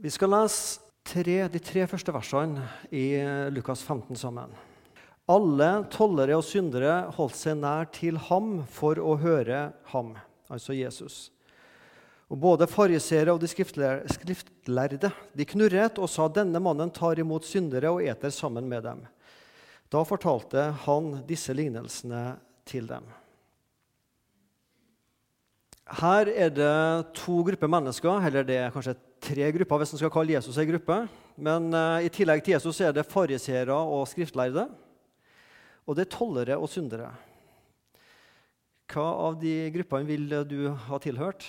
Vi skal lese tre, de tre første versene i Lukas 15 sammen. Alle tollere og syndere holdt seg nær til ham for å høre ham, altså Jesus. Og Både fariseere og de skriftlærde de knurret og sa denne mannen tar imot syndere og eter sammen med dem. Da fortalte han disse lignelsene til dem. Her er det to grupper mennesker, eller det er kanskje tre grupper hvis man skal kalle Jesus en gruppe. Men uh, i tillegg til Jesus er det fariseere og skriftlærde. Og det er tollere og syndere. Hva av de gruppene vil du ha tilhørt?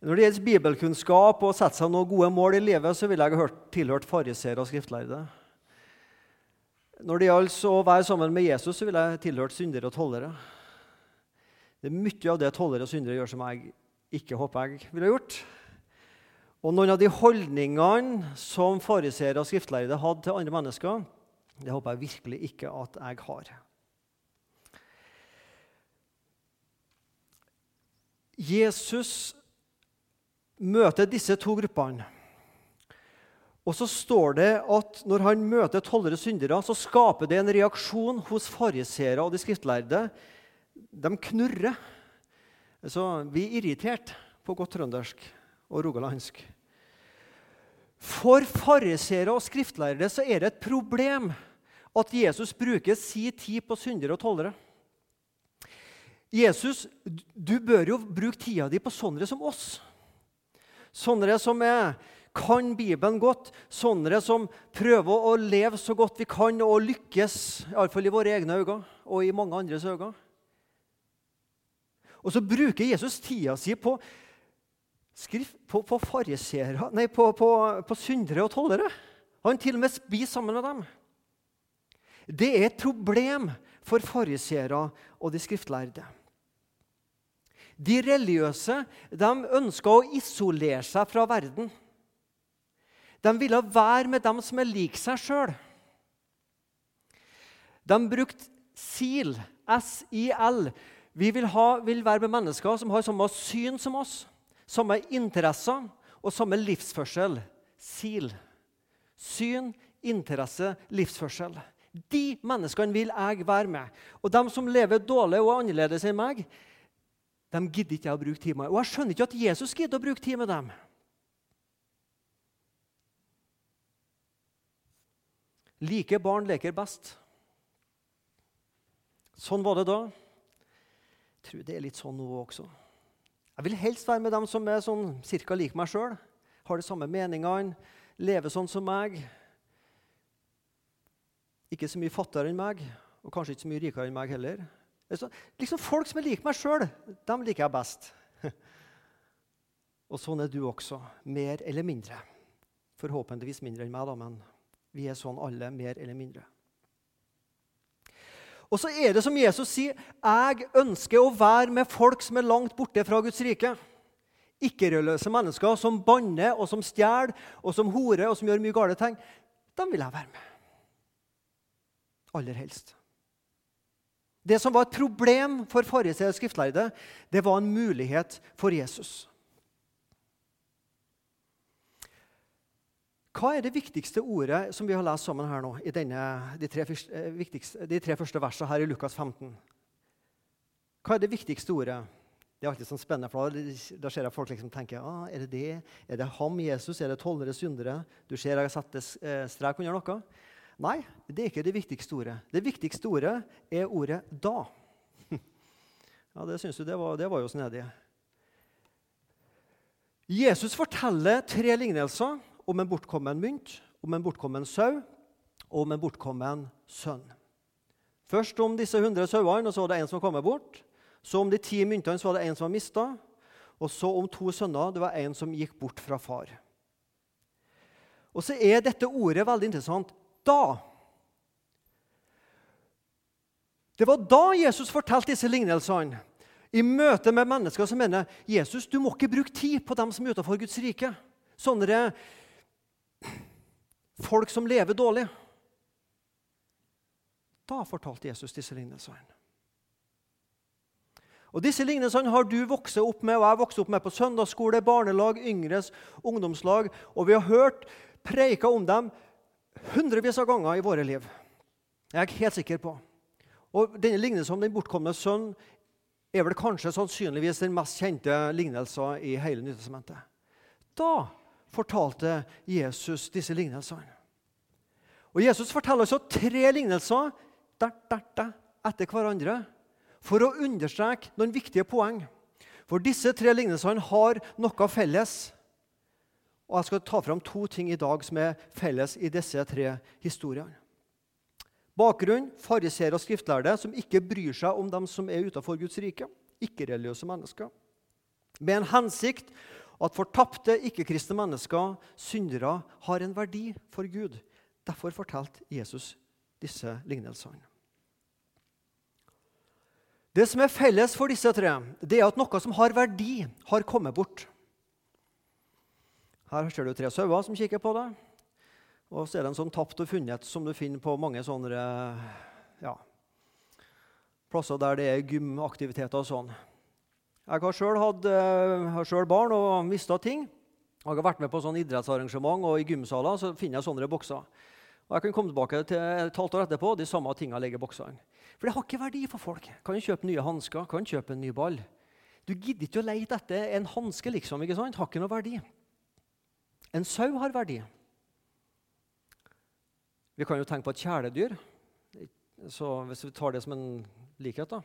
Når det gjelder bibelkunnskap og sette seg noen gode mål i livet, så ville jeg ha tilhørt fariseere og skriftlærde. Når det gjaldt å være sammen med Jesus, så ville jeg tilhørt syndere og tollere. Det er mye av det tollere og syndere gjør, som jeg ikke håper jeg ville gjort. Og noen av de holdningene som fariseere og skriftlærere hadde til andre mennesker, det håper jeg virkelig ikke at jeg har. Jesus møter disse to gruppene. Og så står det at når han møter tollere syndere, så skaper det en reaksjon hos fariseere og de skriftlærde. De knurrer. Så vi er irritert på godt trøndersk og rogalandsk. For fariseere og skriftlærere så er det et problem at Jesus bruker sin tid på syndere og tollere. Jesus, du bør jo bruke tida di på sånne som oss. Sånne som er kan Bibelen godt, sånne som prøver å leve så godt vi kan og lykkes, iallfall i våre egne øyne og i mange andres øyne. Og så bruker Jesus tida si på, på, på farisere, nei, på, på, på syndere og tollere. Han til og med spiser sammen med dem. Det er et problem for fariseere og de skriftlærde. De religiøse de ønska å isolere seg fra verden. De ville være med dem som er lik seg sjøl. De brukte SIL, S-I-L. Vi vil, ha, vil, være med mennesker som har samme syn som oss, samme interesser og samme livsførsel. SIL. Syn, interesse, livsførsel. De menneskene vil jeg være med. Og de som lever dårlig og annerledes enn meg, de gidder ikke jeg å bruke tid med. Og jeg skjønner ikke at Jesus gidder å bruke tid med dem. Like barn leker best. Sånn var det da. Jeg tror det er litt sånn nå også. Jeg vil helst være med dem som er sånn cirka lik meg sjøl, har de samme meningene, lever sånn som meg. Ikke så mye fattigere enn meg, og kanskje ikke så mye rikere enn meg heller. Liksom Folk som er lik meg sjøl, dem liker jeg best. Og sånn er du også, mer eller mindre. Forhåpentligvis mindre enn meg, da, men vi er sånn alle, mer eller mindre. Og så er det som Jesus sier, jeg ønsker å være med folk som er langt borte fra Guds rike. Ikke-religiøse mennesker som banner og som stjeler og som horer og som gjør mye gale ting. Dem vil jeg være med. Aller helst. Det som var et problem for forrige skriftlærde, det var en mulighet for Jesus. Hva er det viktigste ordet som vi har lest sammen her nå, i denne, de, tre, eh, de tre første versene her i Lukas 15? Hva er det viktigste ordet? Det er alltid sånn spennende, for Da ser jeg folk liksom tenke ah, er det det? Er det ham, Jesus? Er det tollere syndere? Du ser jeg har satt eh, strek under noe. Nei, det er ikke det viktigste ordet. Det viktigste ordet er ordet 'da'. Ja, Det syns du det var, det var jo snedig. Jesus forteller tre lignelser om en bortkommen mynt, om en bortkommen sau og om en bortkommen sønn. Først om disse 100 sauene, og så var det en som kommet bort. Så om de ti myntene, så var det en som var mista. Og så om to sønner. Det var en som gikk bort fra far. Og så er dette ordet veldig interessant. Da. Det var da Jesus fortalte disse lignelsene. I møte med mennesker som mener Jesus, du må ikke bruke tid på dem som er utenfor Guds rike. Sånne folk som lever dårlig. Da fortalte Jesus disse lignelsene. Og Disse lignelsene har du vokst opp med, og jeg vokste opp med på søndagsskole, barnelag, yngres ungdomslag. Og vi har hørt preika om dem hundrevis av ganger i våre liv. Jeg er helt sikker på. Og Denne lignelsen om den bortkomne sønn er vel kanskje sannsynligvis den mest kjente lignelsen i hele Nytestamentet. Da fortalte Jesus disse lignelsene. Og Jesus forteller altså tre lignelser der, der, der, etter hverandre for å understreke noen viktige poeng. For disse tre lignelsene har noe felles. Og Jeg skal ta fram to ting i dag som er felles i disse tre historiene. Bakgrunn fariseere og skriftlærde som ikke bryr seg om dem som er utenfor Guds rike. Ikke-religiøse mennesker. Med en hensikt at fortapte, ikke-kristne mennesker, syndere, har en verdi for Gud. Derfor fortalte Jesus disse lignelsene. Det som er felles for disse tre, det er at noe som har verdi, har kommet bort. Her ser du tre sauer som kikker på deg. Og så er det en sånn tapt og funnet som du finner på mange sånne ja, plasser der det er gymaktiviteter og sånn. Jeg har sjøl selv barn og mista ting. Jeg har vært med på sånn idrettsarrangement, og i gymsaler så finner jeg sånne bokser. Og Jeg kan komme tilbake til et halvt år etterpå, de samme tingene ligger i boksene. For det har ikke verdi for folk. Kan du kjøpe nye hansker, kan du kjøpe en ny ball. Du gidder ikke å leite etter en hanske, liksom. ikke sant? Har ikke noe verdi. En sau har verdi. Vi kan jo tenke på et kjæledyr. Så hvis vi tar det som en likhet, da,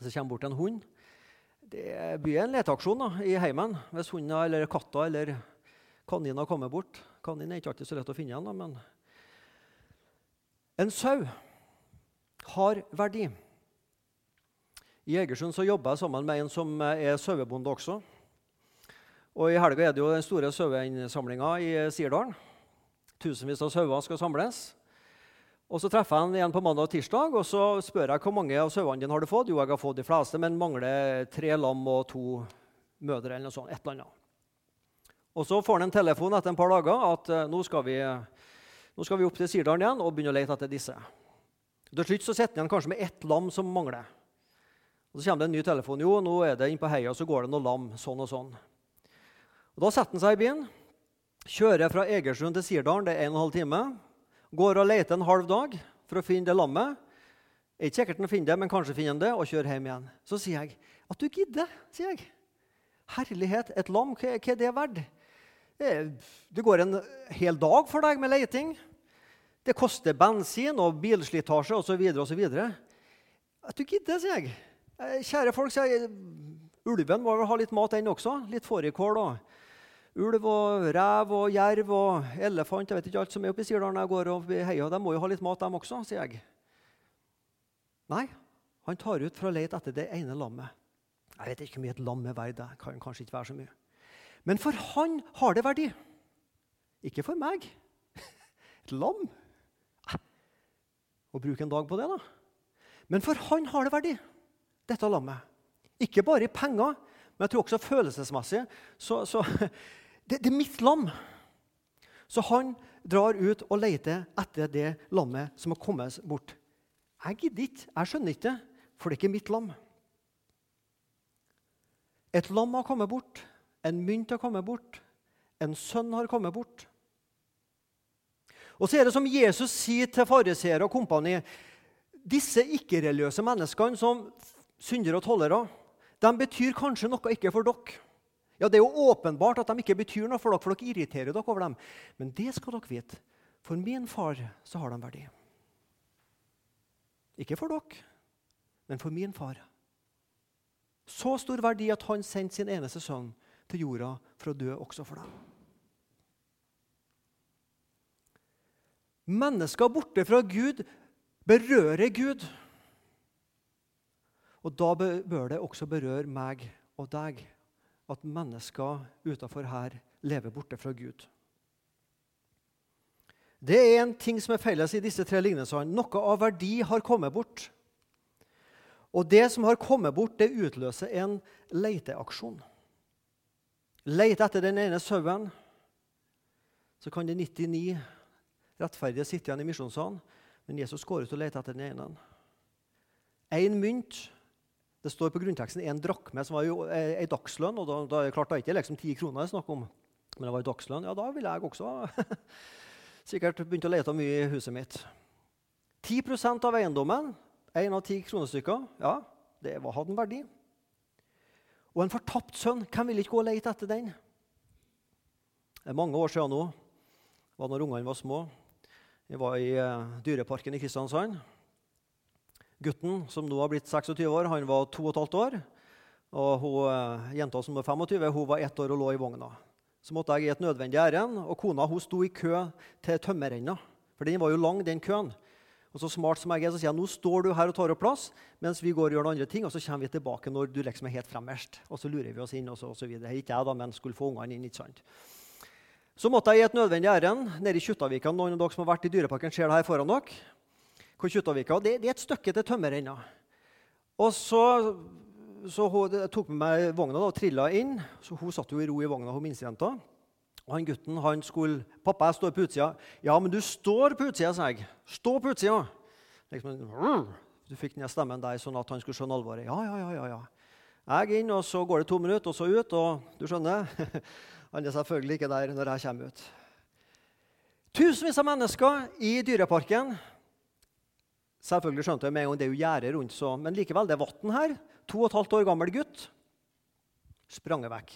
så kommer bort en hund Det blir en leteaksjon da, i heimen hvis hunden eller katta eller kaninen kommer bort. Kaninen er ikke alltid så lett å finne igjen, da, men En sau har verdi. I Egersund så jobber jeg sammen med en som er sauebonde også. Og I helga er det jo den store saueinnsamlinga i Sirdalen. Tusenvis av sauer skal samles. Og Så treffer jeg han igjen på mandag og tirsdag og så spør jeg hvor mange av sauene dine har du fått. Jo, jeg har fått de fleste, men mangler tre lam og to mødre. eller noe sånt, et eller annet. Og Så får han en telefon etter en par dager at uh, nå, skal vi, nå, skal vi, opp til Sirdalen igjen og begynne å lete etter disse. Til slutt så sitter han kanskje med ett lam som mangler. Og Så kommer det en ny telefon. Jo, nå er det inn på heia så går det noe lam. sånn og sånn. Og Da setter han seg i bilen, kjører fra Egersund til Sirdalen. Det er en og en halv time. Går og leter en halv dag for å finne det lammet. Er ikke sikkert han finner det, men kanskje finner han det, og kjører hjem igjen. Så sier jeg at du gidder. sier jeg. Herlighet, et lam, hva, er det verdt? Det går en hel dag for deg med leiting. Det koster bensin og bilslitasje osv. osv. At du gidder, sier jeg. Eh, kjære folk, sier jeg. Ulven må vel ha litt mat, den også. Litt fårikål og ulv og rev og jerv og elefant Jeg vet ikke alt som er oppe i Sirdalen jeg går og heier. De må jo ha litt mat, dem også, sier jeg. Nei, han tar ut for å lete etter det ene lammet. Jeg vet ikke hvor mye et lam er verdt. Det kan kanskje ikke være så mye. Men for han har det verdi. Ikke for meg. Et lam. Å bruke en dag på det, da. Men for han har det verdi, dette lammet. Ikke bare i penger, men jeg tror også følelsesmessig. Så, så det, det, er mitt lam. Så han drar ut og leter etter det lammet som har kommet bort. Jeg gidder ikke, jeg skjønner ikke for det er ikke mitt lam. Et lam har kommet bort, en mynt har kommet bort, en sønn har kommet bort. Og så er det som Jesus sier til fariseere og kompani Disse ikke-religiøse menneskene som syndere og tollere, de betyr kanskje noe ikke for dere. Ja, Det er jo åpenbart at de ikke betyr noe for dere, for dere irriterer dere over dem. Men det skal dere vite. For min far så har de verdi. Ikke for dere, men for min far. Så stor verdi at han sendte sin eneste sønn til jorda for å dø også for dem. Mennesker borte fra Gud berører Gud. Og da bør det også berøre meg og deg at mennesker utafor her lever borte fra Gud. Det er en ting som er felles i disse tre lignelsene. Noe av verdi har kommet bort. Og det som har kommet bort, det utløser en leiteaksjon. Leite etter den ene sauen, så kan de 99 rettferdige sitte igjen i misjonssalen, men Jesus går ut og leter etter den ene. Én mynt Det står på grunnteksten en drakme, som var jo ei dagslønn. og Da, da klart det ikke liksom ti kroner det er snakk om, men det var ei dagslønn. Ja, da ville jeg også sikkert begynt å lete mye i huset mitt. 10% av eiendommen, én av ti kronestykker, ja, det var, hadde en verdi. Og en fortapt sønn, hvem ville ikke gå og lete etter den? Det er mange år siden nå. Det var når ungene var små. Vi var i uh, Dyreparken i Kristiansand. Gutten, som nå har blitt 26 år, han var 2 15 år. Og hun, uh, jenta som var 25, hun var ett år og lå i vogna. Så måtte jeg gi et nødvendig ærend, og kona hun sto i kø til tømmerrenna. For den var jo lang, den køen. Og så smart som jeg er, så sier jeg nå står du her og tar opp plass, mens vi går og gjør noen andre ting, og så kommer vi tilbake når du liksom er helt fremmerst. Og så lurer vi oss inn, og så, og så videre. Ikke jeg, da, men skulle få ungene inn. ikke sant? Så måtte jeg gi et nødvendig ærend nede i Kjuttavikan. Noen av dere som har vært i Dyreparken, ser det her foran dere. Hvor Kjuttaviga. det, det, er et stykke til tømmerrenna. Og så, så hun tok med meg vogna da, og trilla inn. Så Hun satt jo i ro i vogna, hun minstejenta. Og han gutten han skulle 'Pappa, jeg står på utsida.' 'Ja, men du står på utsida', sa jeg. 'Stå på utsida.' Liksom, du fikk den stemmen der sånn at han skulle skjønne alvoret. Ja, ja, ja, ja. Jeg inn, og så går det to minutter, og så ut. Og du skjønner? Han er selvfølgelig ikke der når jeg kommer ut. Tusenvis av mennesker i Dyreparken. Selvfølgelig skjønte jeg med en gang det er jo gjerde rundt, så, men likevel, det er vann her. To og et halvt år gammel gutt sprang vekk.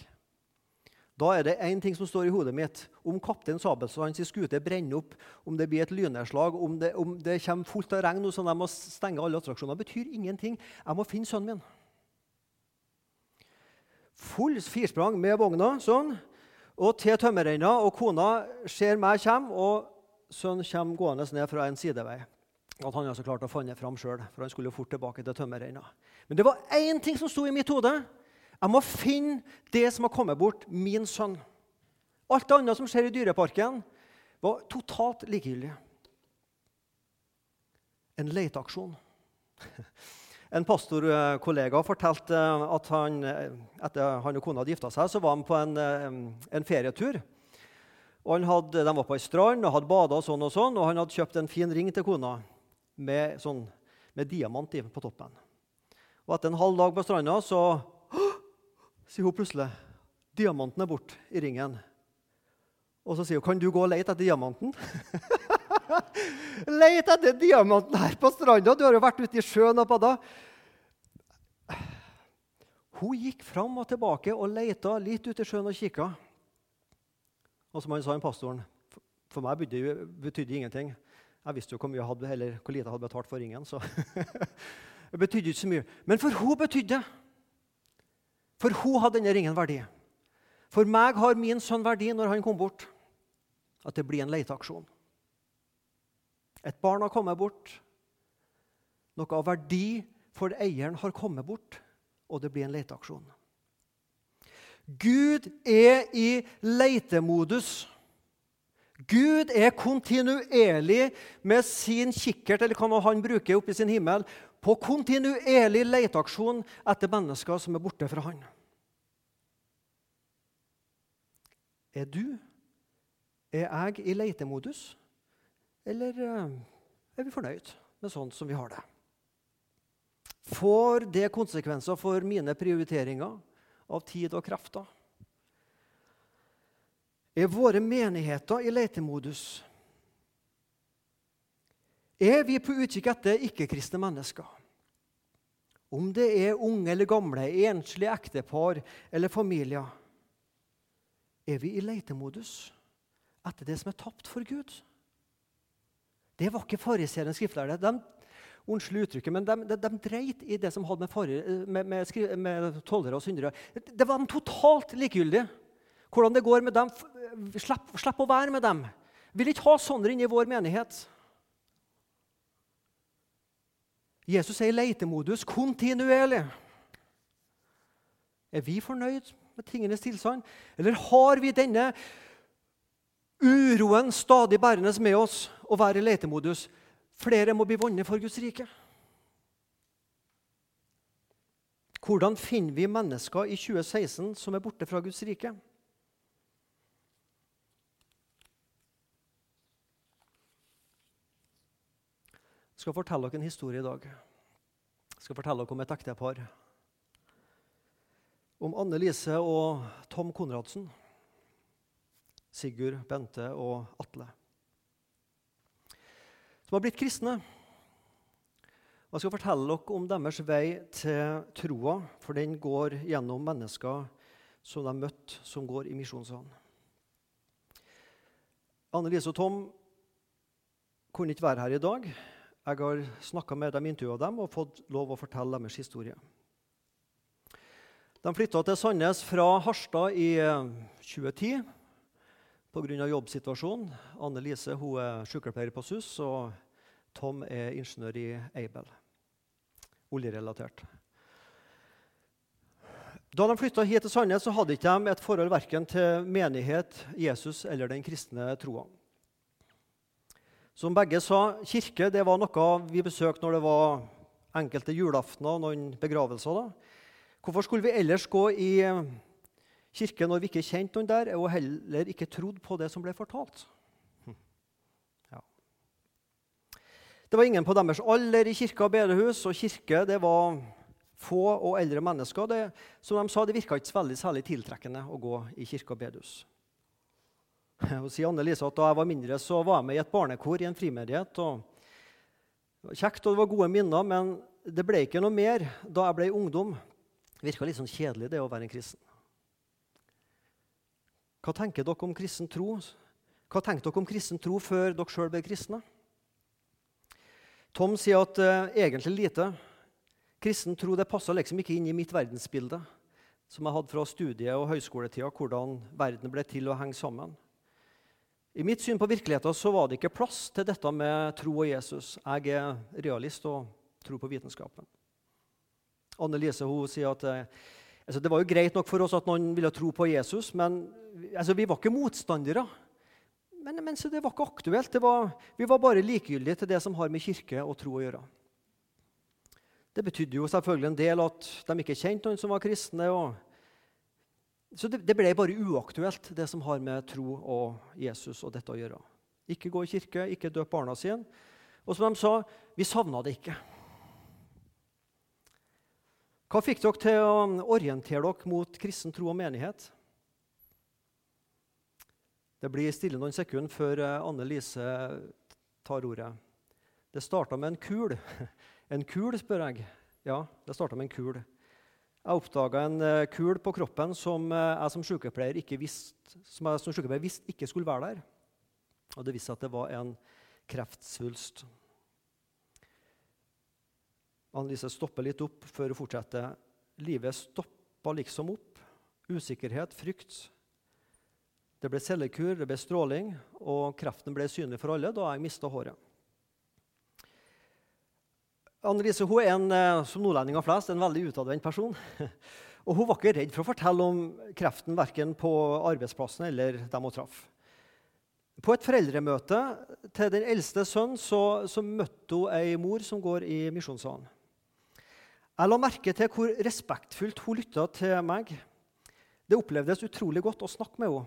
Da er det én ting som står i hodet mitt. Om kaptein Sabeltanns skute brenner opp, om det blir et lynnedslag, om det, om det kommer fullt av regn, sånn at de må stenge alle attraksjoner, betyr ingenting. Jeg må finne sønnen min. Full firsprang med vogna sånn og til tømmerrenna, og kona ser meg komme, og sønnen kommer gående ned fra en sidevei. At han altså klarte å finne fram sjøl, for han skulle fort tilbake til tømmerrenna. Men det var én ting som sto i mitt hode. Jeg må finne det som har kommet bort, min sønn. Alt det andre som skjer i Dyreparken, var totalt likegyldig. En leteaksjon. En pastorkollega fortalte at han, etter han og kona hadde gifta seg, så var han på en, en ferietur. Og hadde, de var på ei strand og hadde bada og sånn og sånn, og han hadde kjøpt en fin ring til kona med, sånn, med diamant på toppen. Og Etter en halv dag på stranda så sier hun plutselig diamanten er borte i ringen. Og så sier hun, 'Kan du gå og lete etter diamanten?' Leit etter diamanten her på stranda. Du har jo vært ute i sjøen og padda. Hun gikk fram og tilbake og leita litt ute i sjøen og kikka. Og som han sa, pastoren For meg betydde det ingenting. Jeg visste jo hvor, hadde, eller hvor lite jeg hadde betalt for ringen. så Det betydde ikke så mye. Men for hun betydde det. For hun hadde denne ringen verdi. For meg har min sønn verdi når han kom bort. At det blir en leteaksjon. Et barn har kommet bort. Noe av verdi for eieren har kommet bort, og det blir en leteaksjon. Gud er i letemodus. Gud er kontinuerlig med sin kikkert eller hva han bruker oppe i sin himmel, på kontinuerlig leteaksjon etter mennesker som er borte fra han. Er du, er jeg i leitemodus, Eller eh, er vi fornøyd med sånn som vi har det? Får det konsekvenser for mine prioriteringer av tid og krefter? Er våre menigheter i letemodus? Er vi på utkikk etter ikke-kristne mennesker? Om det er unge eller gamle, enslige ektepar eller familier, er vi i letemodus etter det som er tapt for Gud? Det var ikke fariseeren skriftlærde. De, unnskyld uttrykket, men de, de, de, dreit i det som hadde med, for, med, med, med tollere og syndere Det var de totalt likegyldig. Hvordan det går med dem. Slipp, slipp å være med dem. Vil ikke ha sånne inn i vår menighet. Jesus er i leitemodus kontinuerlig. Er vi fornøyd med tingenes tilstand, eller har vi denne uroen stadig bærende med oss og være i leitemodus? Flere må bli vunnet for Guds rike. Hvordan finner vi mennesker i 2016 som er borte fra Guds rike? Skal fortelle dere en historie i dag. Jeg skal fortelle dere om et ektepar om Anne Lise og Tom Konradsen. Sigurd, Bente og Atle. Som har blitt kristne. Jeg skal fortelle dere om deres vei til troa, for den går gjennom mennesker som de møtte, som går i misjonssalen. Anne Lise og Tom kunne ikke være her i dag. Jeg har snakka med dem, intervjua dem og fått lov å fortelle deres historie. De flytta til Sandnes fra Harstad i 2010 eh, pga. jobbsituasjonen. Anne Lise hun er sykepleier på SUS, og Tom er ingeniør i Aibel. Oljerelatert. Da de flytta hit til Sandnes, så hadde ikke et forhold verken til menighet, Jesus eller den kristne troa. Som begge sa, kirke det var noe vi besøkte når det var enkelte julaftener og noen begravelser. da. Hvorfor skulle vi ellers gå i eh, kirke når vi ikke kjente noen der, og heller ikke trodde på det som ble fortalt? Hm. Ja. Det var ingen på deres alder i kirke og bedehus, og kirke det var få og eldre mennesker. Det, som de sa, det virka ikke veldig særlig tiltrekkende å gå i kirke og bedehus. Og sier Anne Lise at Da jeg var mindre, så var jeg med i et barnekor i en frimenighet. det var Kjekt, og det var gode minner, men det ble ikke noe mer da jeg ble ungdom. Det virka litt sånn kjedelig, det å være en kristen. Hva tenker dere om kristen tro? Hva tenkte dere om kristen tro før dere sjøl ble kristne? Tom sier at uh, egentlig lite. Kristen tro det passa liksom ikke inn i mitt verdensbilde, som jeg hadde fra studie- og høyskoletida, hvordan verden ble til å henge sammen. I mitt syn på virkeligheten så var det ikke plass til dette med tro og Jesus. Jeg er realist og tror på vitenskapen. Anne Lise hun sier at eh, altså, det var jo greit nok for oss at noen ville tro på Jesus, men altså, vi var ikke motstandere. Men, men det var ikke aktuelt. Var, vi var bare likegyldige til det som har med kirke og tro å gjøre. Det betydde jo selvfølgelig en del at de ikke kjente noen som var kristne. Og, så det, det, ble bare uaktuelt, det som har med tro og Jesus og dette å gjøre. Ikke gå i kirke, ikke døp barna sine. Og som de sa, vi savna det ikke. Hva fikk dere til å orientere dere mot kristen tro og menighet? Det blir stille noen sekunder før eh, Anne Lise tar ordet. Det starta med en kul. En kul, spør jeg. Ja, det starta med en kul. Jeg oppdaga en eh, kul på kroppen som eh, jeg som sykepleier ikke visste, som som sykepleier ikke skulle være der. Og det viste seg at det var en kreftsvulst. Annelise stopper litt opp før hun fortsetter. Livet stoppa liksom opp. Usikkerhet, frykt. Det ble cellekur, det ble stråling, og kreften ble synlig for alle da jeg mista håret. Annelise hun er en, eh, som nordlendinger flest, en veldig utadvendt person. Og hun var ikke redd for å fortelle om kreften verken på arbeidsplassen eller dem hun traff. På et foreldremøte til den eldste sønnen så, så møtte hun ei mor som går i misjonssalen. Jeg la merke til hvor respektfullt hun lytta til meg. Det opplevdes utrolig godt å snakke med henne.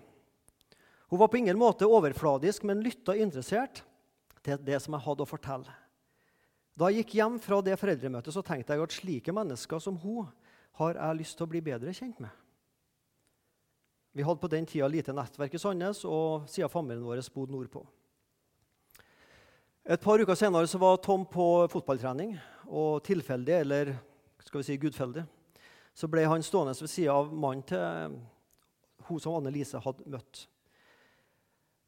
Hun var på ingen måte overfladisk, men lytta interessert til det som jeg hadde å fortelle. Da jeg gikk hjem fra det foreldremøtet, så tenkte jeg at slike mennesker som hun har jeg lyst til å bli bedre kjent med. Vi hadde på den tida lite nettverk i Sandnes, og siden familien vår bodde nordpå. Et par uker senere var Tom på fotballtrening, og tilfeldig, eller skal vi si gudfeldig, så ble han stående ved sida av mannen til hun som Anne Lise hadde møtt.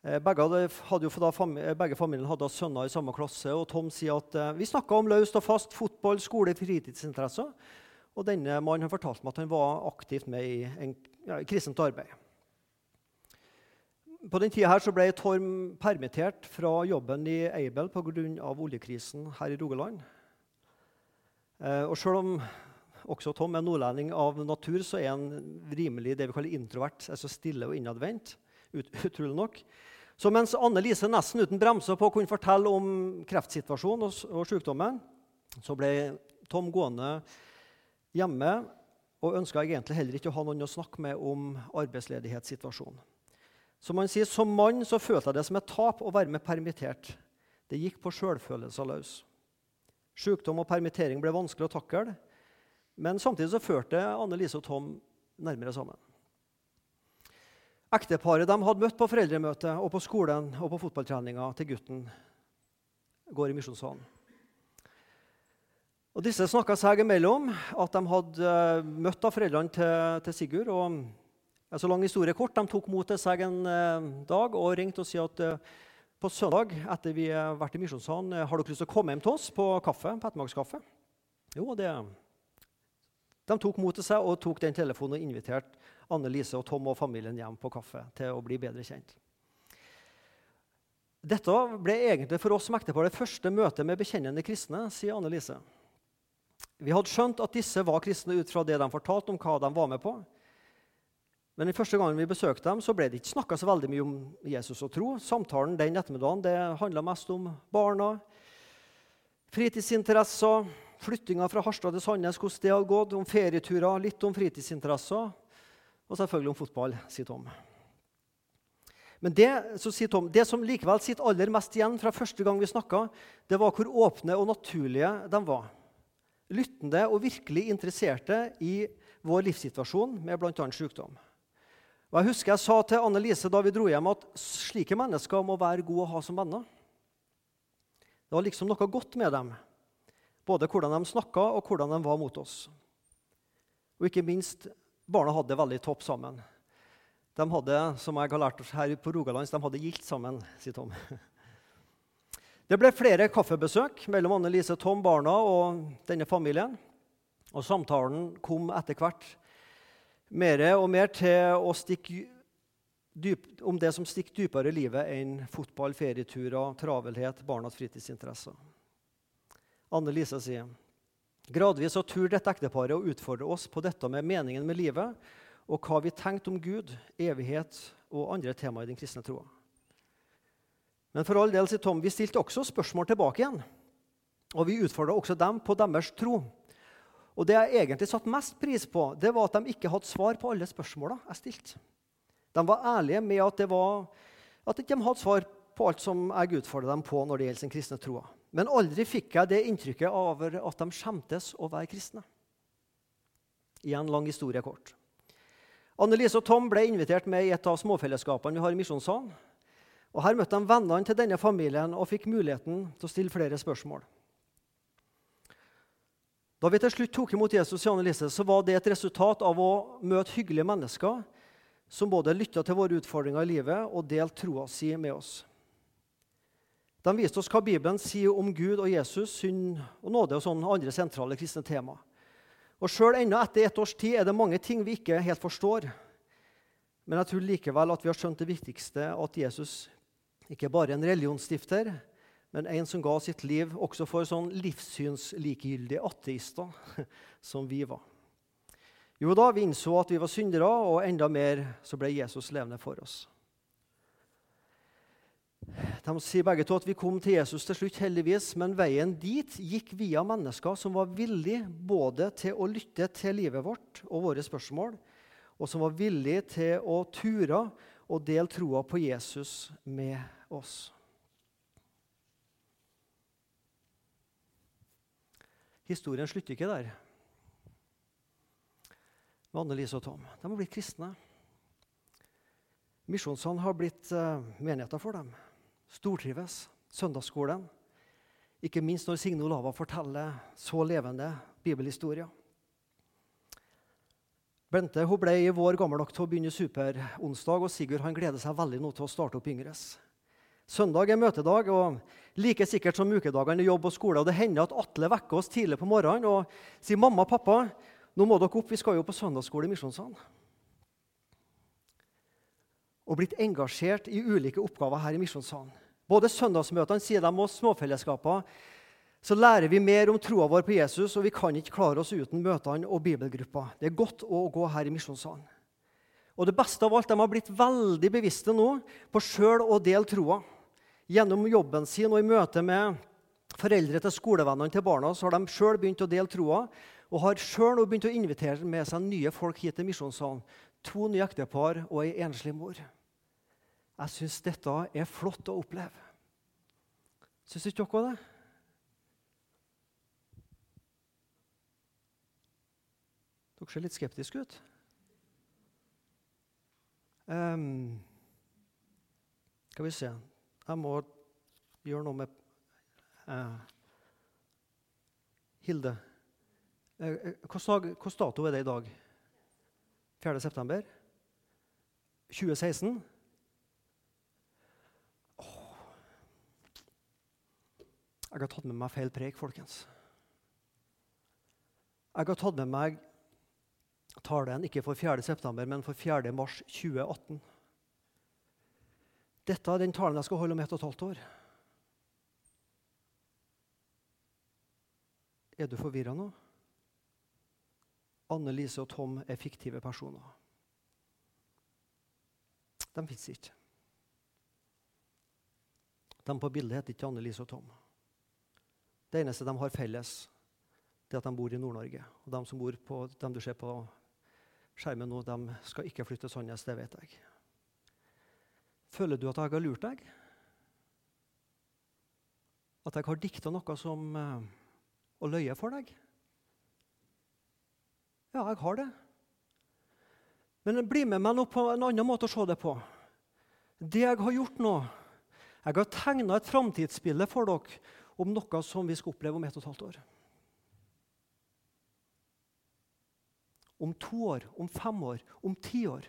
Eh, begge, hadde, da, eh, begge familiene hadde sønner i samme klasse, og Tom sier at vi snakka om løst og fast fotball, skole, fritidsinteresser. Og denne mannen fortalte meg at han var aktivt med i en, ja, kristent arbeid. På den tida her ble Torm permittert fra jobben i Aibel pga. oljekrisen her i Rogaland. Eh, og selv om også Tom er nordlending av natur, så er han rimelig det vi kaller introvert, altså stille og innadvendt. Ut, utrolig nok. Så mens Anne Lise nesten uten bremser på kunne fortelle om kreftsituasjonen og, og sykdommen, så ble Tom gående hjemme og ønska egentlig heller ikke å ha noen å snakke med om arbeidsledighetssituasjonen. Som han sier, Som mann så følte jeg det som et tap å være med permittert. Det gikk på sjølfølelsen løs. Sykdom og permittering ble vanskelig å takle. Men samtidig så førte Anne Lise og Tom nærmere sammen. Ekteparet de hadde møtt på foreldremøtet og på skolen og på fotballtreninga til gutten, går i misjonssalen. Og Disse snakka seg imellom at de hadde eh, møtt av foreldrene til, til Sigurd. og ja, Så lang historie kort. De tok mot til seg en eh, dag og ringte og sa at eh, på søndag etter vi har vært i misjonssalen, har dere lyst til å komme hjem til oss på kaffe, på ettermiddagskaffe? Jo, det De tok mot til seg og tok den telefonen og inviterte Anne Lise og Tom og familien hjem på kaffe til å bli bedre kjent. Dette ble egentlig for oss som ektepar det første møtet med bekjennende kristne, sier Anne Lise. Vi hadde skjønt at disse var kristne ut fra det de fortalte om hva de var med på. Men den første gangen vi besøkte dem, så ble det ikke snakka så veldig mye om Jesus og tro. Samtalen den ettermiddagen det handla mest om barna, fritidsinteresser, flyttinga fra Harstad til Sandnes, hvordan det hadde gått, om ferieturer, litt om fritidsinteresser, og selvfølgelig om fotball, sier Tom. Men det, sier Tom, det som likevel sitter aller mest igjen fra første gang vi snakka, det var hvor åpne og naturlige de var lyttende og virkelig interesserte i vår livssituasjon med bl.a. sykdom. Og jeg husker jeg sa til Anne Lise da vi dro hjem, at slike mennesker må være gode å ha som venner. Det var liksom noe godt med dem, både hvordan de snakka, og hvordan de var mot oss. Og ikke minst, barna hadde det veldig topp sammen. De hadde som jeg har lært oss her på Rogalands, de hadde gilt sammen, sier Tom. Det ble flere kaffebesøk mellom Anne Lise, Tom, barna og denne familien. Og samtalen kom etter hvert mer og mer til å stikke dyp, om det som stikker dypere i livet enn fotball, ferieturer, travelhet, barnas fritidsinteresser. Anne Lise sier gradvis så tur dette ekteparet å utfordre oss på dette med meningen med livet og hva vi tenkte om Gud, evighet og andre temaer i den kristne troa. Men for all del, sier Tom, vi stilte også spørsmål tilbake igjen. Og vi utfordra også dem på deres tro. Og det jeg egentlig satte mest pris på, det var at de ikke hadde svar på alle spørsmåla jeg stilte. De var ærlige med at, det var, at de ikke hadde svar på alt som jeg utfordra dem på når det gjelder sin kristne tro. Men aldri fikk jeg det inntrykket av at de skjemtes å være kristne. Igjen lang historie kort. Annelise og Tom ble invitert med i et av småfellesskapene vi har i Misjonssalen. Og Her møtte de vennene til denne familien og fikk muligheten til å stille flere spørsmål. Da vi til slutt tok imot Jesus, i Annelise, så var det et resultat av å møte hyggelige mennesker som både lytta til våre utfordringer i livet og delte troa si med oss. De viste oss hva Bibelen sier om Gud og Jesus, synd og nåde og sånne andre sentrale kristne tema. Og Sjøl ennå etter ett års tid er det mange ting vi ikke helt forstår. Men jeg tror likevel at vi har skjønt det viktigste, at Jesus ikke bare er en religionsstifter, men en som ga sitt liv også for sånn livssynslikegyldige ateister som vi var. Jo da, vi innså at vi var syndere, og enda mer så ble Jesus levende for oss. De sier begge to at vi kom til Jesus til slutt, heldigvis, men veien dit gikk via mennesker som var villige både til å lytte til livet vårt og våre spørsmål, og som var villige til å ture og dele troa på Jesus med oss. Historien slutter ikke der. Med Anne-Lise og Tom. De har blitt kristne. Misjonssalen har blitt uh, menigheter for dem. Stortrives. Søndagsskolen. Ikke minst når Signe Olava forteller så levende bibelhistorier. Bente hun ble i vår gammel nok til å begynne superonsdag, og Sigurd han gleder seg veldig nå til å starte opp Yngres. Søndag er møtedag, og like sikkert som ukedagene jobb og skole. og Det hender at Atle vekker oss tidlig på morgenen og sier 'Mamma, pappa, nå må dere opp, vi skal jo på søndagsskole i Misjonssalen'. Og blitt engasjert i ulike oppgaver her i Misjonssalen. Både søndagsmøtene sier de og småfellesskapene. så lærer vi mer om troa vår på Jesus, og vi kan ikke klare oss uten møtene og bibelgruppa. Det er godt å gå her i Misjonssalen. Og det beste av alt, de har blitt veldig bevisste nå på sjøl å dele troa. Gjennom jobben sin og i møte med foreldre til skolevennene til barna så har de sjøl begynt å dele troa og har sjøl begynt å invitere med seg nye folk hit til Misjonssalen. To nye ektepar og ei enslig mor. Jeg syns dette er flott å oppleve. Syns ikke dere det? Dere ser litt skeptiske ut. Um, skal vi se Jeg må gjøre noe med uh, Hilde. Uh, Hvilken dato er det i dag? 4. september? 2016? Jeg har tatt med meg feil preik, folkens. Jeg har tatt med meg talen ikke for 4. september, men for 4. mars 2018. Dette er den talen jeg skal holde om ett og et halvt år. Er du forvirra nå? Anne Lise og Tom er fiktive personer. De fins ikke. De på bildet heter ikke Anne Lise og Tom. Det eneste de har felles, det er at de bor i Nord-Norge. Og de som bor på, de du ser på skjermen nå, de skal ikke flytte Sandnes. Det vet jeg. Føler du at jeg har lurt deg? At jeg har dikta noe som og løye for deg? Ja, jeg har det. Men bli med meg nå på en annen måte å se det på. Det jeg har gjort nå Jeg har tegna et framtidsbilde for dere om noe som vi skal oppleve om ett og et halvt år. Om to år, om fem år, om ti år.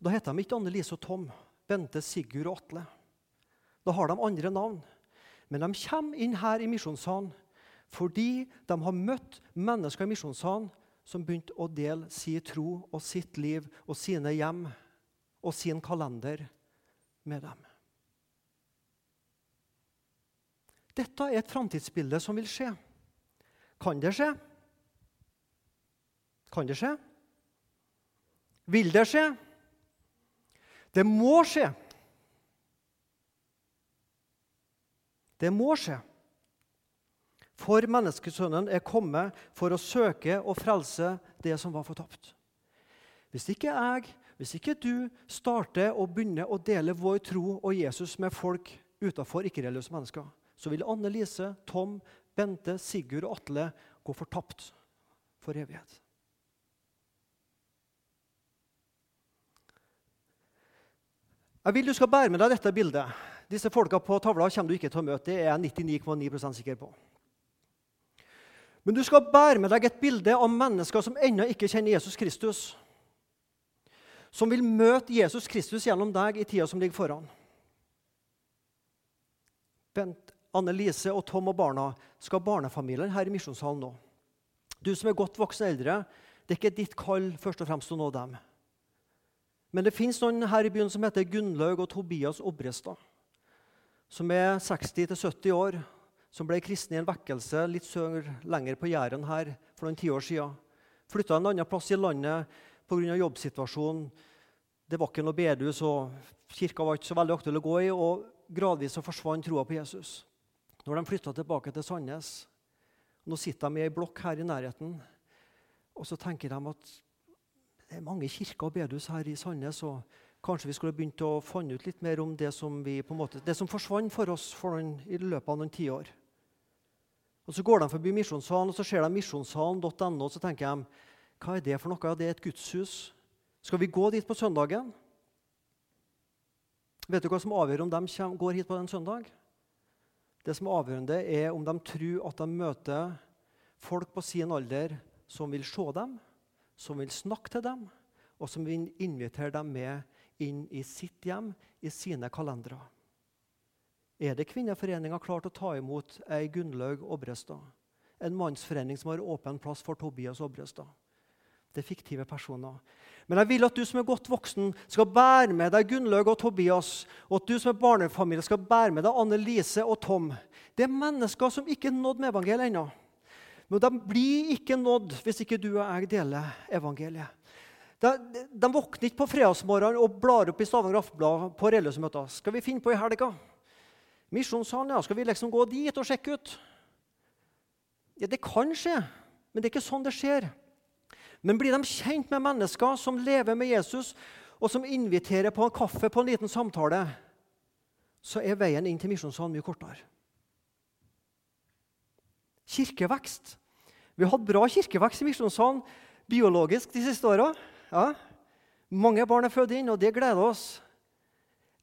Da heter de ikke Anne Lise og Tom, Bente, Sigurd og Atle. Da har de andre navn. Men de kommer inn her i misjonssalen fordi de har møtt mennesker i misjonssalen som begynte å dele sin tro og sitt liv og sine hjem og sin kalender med dem. Dette er et framtidsbilde som vil skje. Kan det skje? Kan det skje? Vil det skje? Det må skje. Det må skje. For menneskesønnen er kommet for å søke og frelse det som var fortapt. Hvis ikke jeg, hvis ikke du starter å begynne å dele vår tro og Jesus med folk utenfor ikke-religiøse mennesker, så vil Anne Lise, Tom, Bente, Sigurd og Atle gå fortapt for evighet. Jeg vil du skal bære med deg dette bildet. Disse folka på tavla kommer du ikke til å møte. Det er jeg 99,9% sikker på. Men du skal bære med deg et bilde av mennesker som ennå ikke kjenner Jesus Kristus. Som vil møte Jesus Kristus gjennom deg i tida som ligger foran. Bent, Anne-Lise og Tom og barna skal barnefamilien her i misjonssalen nå. Du som er godt voksen eldre, det er ikke ditt kall først og fremst å nå dem. Men det fins noen her i byen som heter Gunnlaug og Tobias Obrestad. Som er 60-70 år, som ble kristne i en vekkelse litt sør lenger på Jæren her for noen tiår siden. Flytta en annen plass i landet pga. jobbsituasjonen. Det var ikke noe bedehus, og kirka var ikke så veldig aktuell å gå i. og Gradvis så forsvant troa på Jesus. Når de flytta tilbake til Sandnes Nå sitter de i ei blokk her i nærheten. Og så tenker de at det er mange kirker og bedehus her i Sandnes. og Kanskje vi skulle begynt å finne ut litt mer om det som, vi, måte, det som forsvant for oss for noen, i løpet av noen tiår. Og Så går de forbi Misjonssalen, og så ser de misjonssalen.no, og så tenker de hva er det for noe? Det er et gudshus. Skal vi gå dit på søndagen? Vet du hva som avgjør om de går hit på en søndag? Det som er avgjørende, er om de tror at de møter folk på sin alder som vil se dem, som vil snakke til dem, og som vil invitere dem med inn i sitt hjem, i sine kalendere. Er det Kvinneforeninga klar til å ta imot ei Gunnlaug Obrestad? En mannsforening som har åpen plass for Tobias Obrestad? Det er fiktive personer. Men jeg vil at du som er godt voksen, skal bære med deg Gunnlaug og Tobias. Og at du som er barnefamilie, skal bære med deg Anne Lise og Tom. Det er mennesker som ikke er nådd med evangeliet ennå. Men de blir ikke nådd hvis ikke du og jeg deler evangeliet. De, de våkner ikke på fredagsmorgenen og blar opp i Stavanger Aftenblad på religiøse. Skal vi finne på i helga? Misjonssalen, ja. Skal vi liksom gå dit og sjekke ut? Ja, Det kan skje, men det er ikke sånn det skjer. Men blir de kjent med mennesker som lever med Jesus, og som inviterer på en kaffe på en liten samtale, så er veien inn til misjonssalen mye kortere. Kirkevekst. Vi har hatt bra kirkevekst i misjonssalen biologisk de siste åra. Ja. Mange barn er født inn, og det gleder oss.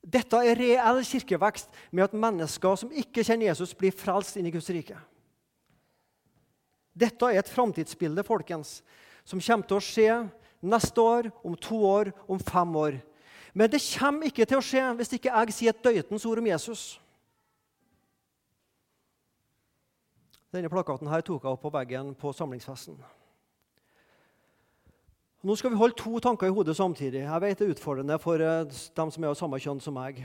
Dette er reell kirkevekst med at mennesker som ikke kjenner Jesus, blir frelst inn i Guds rike. Dette er et framtidsbilde folkens, som kommer til å skje neste år, om to år, om fem år. Men det kommer ikke til å skje hvis ikke jeg sier et døytens ord om Jesus. Denne plakaten her tok jeg opp på veggen på samlingsfesten. Nå skal vi holde to tanker i hodet samtidig. Jeg vet det er utfordrende for eh, dem som er av samme kjønn som meg.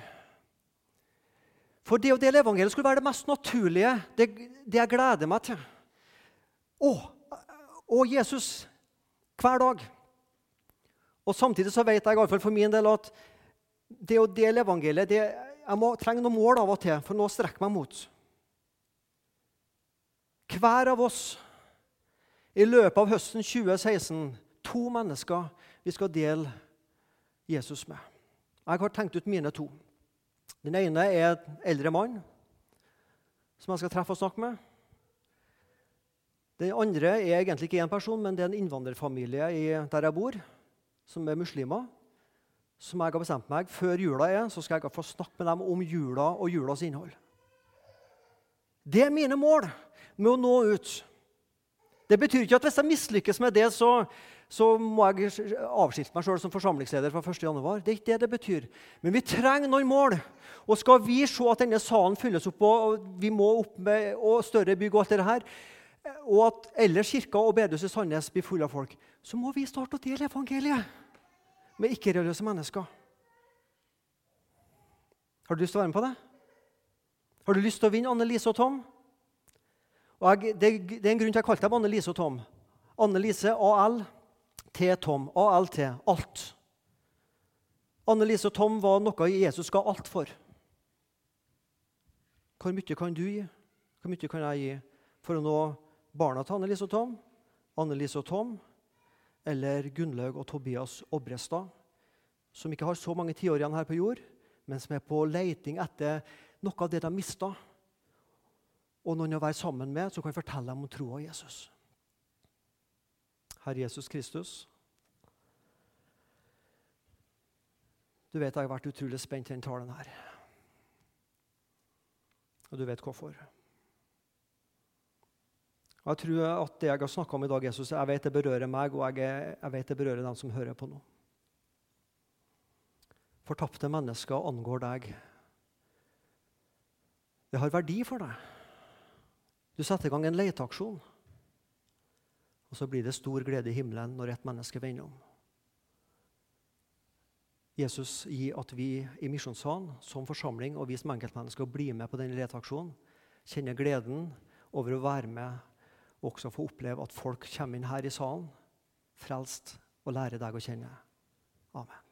For det å dele evangeliet skulle være det mest naturlige, det, det jeg gleder meg til. Å, å, Jesus, hver dag. Og Samtidig så vet jeg i fall for min del at det å dele evangeliet det, Jeg må trenge noen mål av og til, for nå strekker meg mot. Hver av oss i løpet av høsten 2016 to mennesker vi skal dele Jesus med. Jeg har tenkt ut mine to. Den ene er en eldre mann som jeg skal treffe og snakke med. Den andre er egentlig ikke én person, men det er en innvandrerfamilie der jeg bor, som er muslimer. Som jeg har bestemt meg Før jula er, så skal jeg få snakke med dem om jula og julas innhold. Det er mine mål med å nå ut. Det betyr ikke at hvis jeg mislykkes med det, så, så må jeg avskilte meg sjøl som forsamlingsleder fra 1.1. Det er ikke det det betyr. Men vi trenger noen mål. Og skal vi se at denne salen fylles opp, og vi må opp med større bygg, og alt det her, og at ellers kirka og bedehuset i Sandnes blir fulle av folk, så må vi starte å dele evangeliet med ikke-religiøse mennesker. Har du lyst til å være med på det? Har du lyst til å vinne Anne-Lise og Tom? Og jeg, det, det, er en grunn til at jeg kalte dem Anne-Lise og Tom. Anne-Lise, AL, T, Tom. ALT. Alt. Anne-Lise og Tom var noe Jesus ga alt for. Hvor mye kan du gi? Hvor mye kan jeg gi for å nå barna til Anne-Lise og Tom? Anne-Lise og Tom eller Gunnlaug og Tobias Obrestad, som ikke har så mange tiår igjen her på jord, men som er på leiting etter noe av det de mista, og noen å være sammen med som kan fortelle dem om troa på Jesus. Herre Jesus Kristus. Du vet jeg har vært utrolig spent i denne talen her. Og du vet hvorfor. Jeg tror at det jeg har snakka om i dag, Jesus, jeg vet det berører meg, og jeg, jeg vet det berører dem som hører på nå. Fortapte mennesker angår deg. Det har verdi for deg. Du setter i gang en leteaksjon. Og så blir det stor glede i himmelen når et menneske vender om. Jesus gir at vi i Misjonssalen som forsamling og vi som enkeltmennesker blir med på denne leteaksjonen. Kjenner gleden over å være med og også få oppleve at folk kommer inn her i salen frelst og lærer deg å kjenne. Amen.